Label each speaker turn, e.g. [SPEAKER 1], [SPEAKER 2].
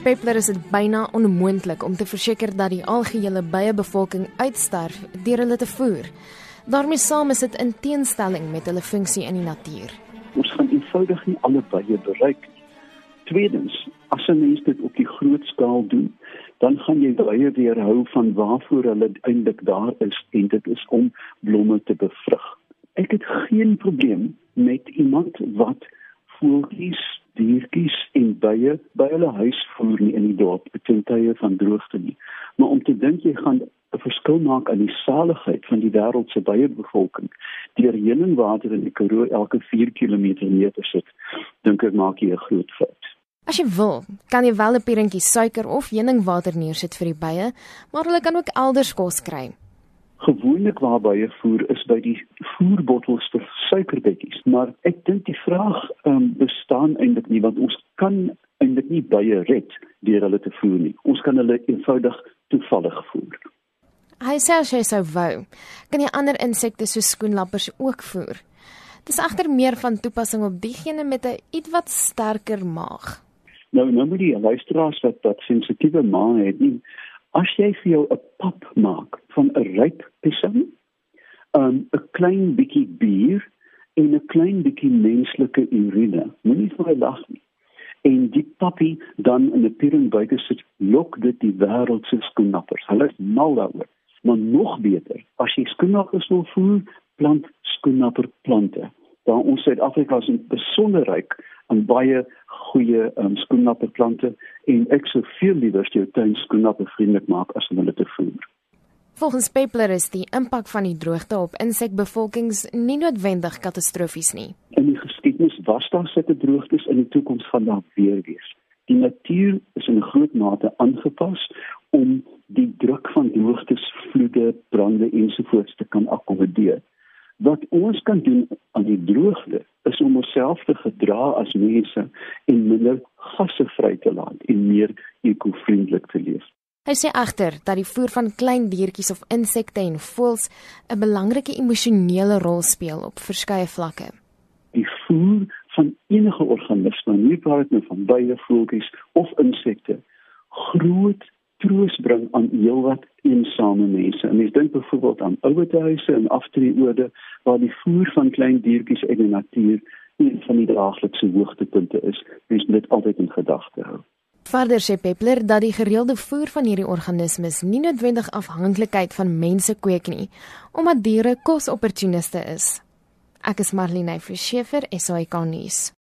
[SPEAKER 1] Peppler is dit byna onmoontlik om te verseker dat die algehele byebevolking uitsterf deur hulle te voer. daarmee saam is dit in teenstelling met hulle funksie in die natuur.
[SPEAKER 2] Ons gaan eenvoudig nie alle bye bereik nie. Tweedens, as 'n mens dit op die groot skaal doen, dan gaan jy baie weerhou van waarvoor hulle eintlik daar is en dit is om blomme te bevrug. Ek het geen probleem met iemand wat voeltjies, diertjies en bye by hulle huis voer nie in die dorp ten tye van droogte nie. Maar om te dink jy gaan 'n verskil maak aan die saligheid van die wêreld se baie bevolking deur heuningwater in die Karoo elke 4 km neer sit, dink ek maak jy 'n groot fout.
[SPEAKER 1] As jy wil, kan jy wel 'n pierentjie suiker of heuningwater neersit vir die bye, maar hulle kan ook elders kos kry.
[SPEAKER 2] Gewoonlik waar bye voer is by die voerbottels suikerbekkies, maar ek dink die vraag um, bestaan eintlik nie want ons kan eintlik nie bye red deur hulle te voer nie. Ons kan hulle eenvoudig toevallig voer.
[SPEAKER 1] Hy sê as jy sou wou, kan jy ander insekte soos skoenlappers ook voer. Dis egter meer van toepassing op diegene met 'n ietwat sterker maag.
[SPEAKER 2] Nou nou moet jy luisteraars wat dat sensitiewe maag het nie. As jy vir jou 'n pap maak van 'n ryp piesang, um, 'n klein bietjie bier en 'n klein bietjie menslike urine, moenie vir my lag nie. En die pappie dan in 'n piering buite sit, lok dit die wêreld se skoenlappers. Hulle is mal daaroor maar nog beter as jy skoenappers wil voer plant skoenapperplante daar ons Suid-Afrika is besonder ryk aan baie goeie um, skoenapperplante en ek sou veel liewer jou tuin skoenappervriendelik maak as om hulle te voer
[SPEAKER 1] Volgens Peppler is die impak van die droogte op insekbevolkings nie noodwendig katastrofies nie.
[SPEAKER 2] In die geskiedenis was daar sulke droogtes in die toekoms gaan daar weer wees. Die natuur is in groot mate aangepas om die druk van droogtes, vloede, brande ensovoorts te kan akkommodeer. Wat ons kan doen aan die droogte is om onsself te gedra as mense en minder gasse vry te laat en meer ekovriendelik te leef.
[SPEAKER 1] Hy sê agter dat die voer van klein diertjies of insekte en voëls 'n belangrike emosionele rol speel op verskeie vlakke.
[SPEAKER 2] Die voer van enige organisme, nie praat nou van bye, voeltjies of insekte, groot troos bring aan heelwat eensame mense. En mens dink byvoorbeeld aan ouerhuise en aftreeorde waar die voer van klein diertjies uit die natuur een van die daaglikse hoogtepunte is. Mens moet dit altyd in gedagte hou.
[SPEAKER 1] Verder sê Peppler dat die gereelde voer van hierdie organismes nie noodwendig afhanklikheid van mense kweek nie, omdat diere kosopportuniste is. Ek is Marlene Verschiefer, SAK nuus.